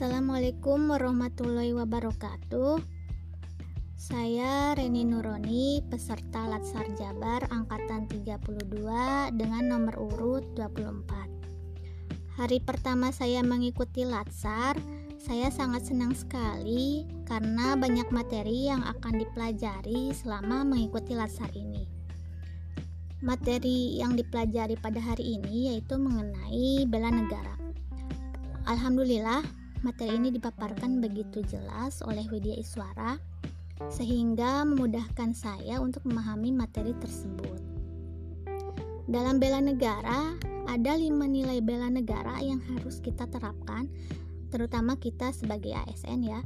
Assalamualaikum warahmatullahi wabarakatuh. Saya Reni Nuroni, peserta Latsar Jabar angkatan 32 dengan nomor urut 24. Hari pertama saya mengikuti Latsar, saya sangat senang sekali karena banyak materi yang akan dipelajari selama mengikuti Latsar ini. Materi yang dipelajari pada hari ini yaitu mengenai bela negara. Alhamdulillah, materi ini dipaparkan begitu jelas oleh Widya Iswara sehingga memudahkan saya untuk memahami materi tersebut. Dalam bela negara, ada lima nilai bela negara yang harus kita terapkan, terutama kita sebagai ASN ya.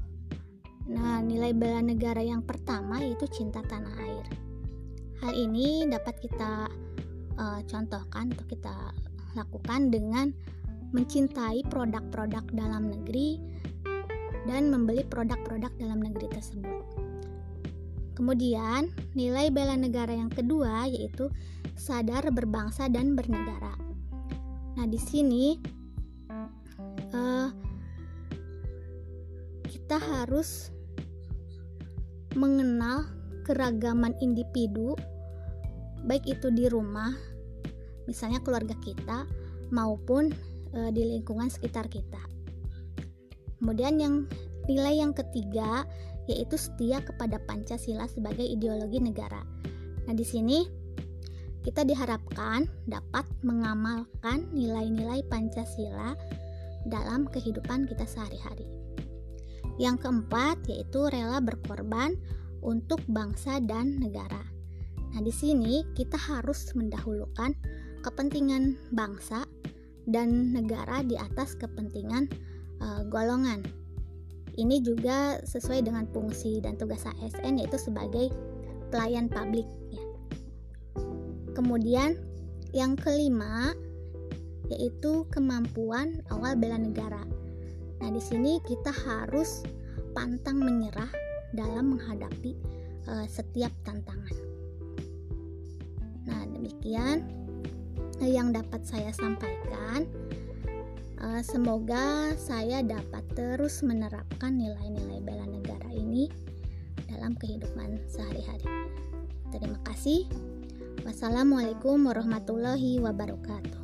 Nah, nilai bela negara yang pertama yaitu cinta tanah air. Hal ini dapat kita uh, contohkan atau kita lakukan dengan mencintai produk-produk dalam negeri dan membeli produk-produk dalam negeri tersebut. Kemudian, nilai bela negara yang kedua yaitu sadar berbangsa dan bernegara. Nah, di sini uh, kita harus mengenal keragaman individu, baik itu di rumah, misalnya keluarga kita, maupun uh, di lingkungan sekitar kita. Kemudian, yang nilai yang ketiga yaitu setia kepada Pancasila sebagai ideologi negara. Nah, di sini kita diharapkan dapat mengamalkan nilai-nilai Pancasila dalam kehidupan kita sehari-hari. Yang keempat yaitu rela berkorban untuk bangsa dan negara. Nah, di sini kita harus mendahulukan kepentingan bangsa dan negara di atas kepentingan uh, golongan ini juga sesuai dengan fungsi dan tugas ASN yaitu sebagai pelayan publik ya. Kemudian yang kelima yaitu kemampuan awal bela negara. Nah, di sini kita harus pantang menyerah dalam menghadapi uh, setiap tantangan. Nah, demikian yang dapat saya sampaikan. Uh, semoga saya dapat terus menerapkan nilai-nilai bela negara ini dalam kehidupan sehari-hari. Terima kasih. Wassalamualaikum warahmatullahi wabarakatuh.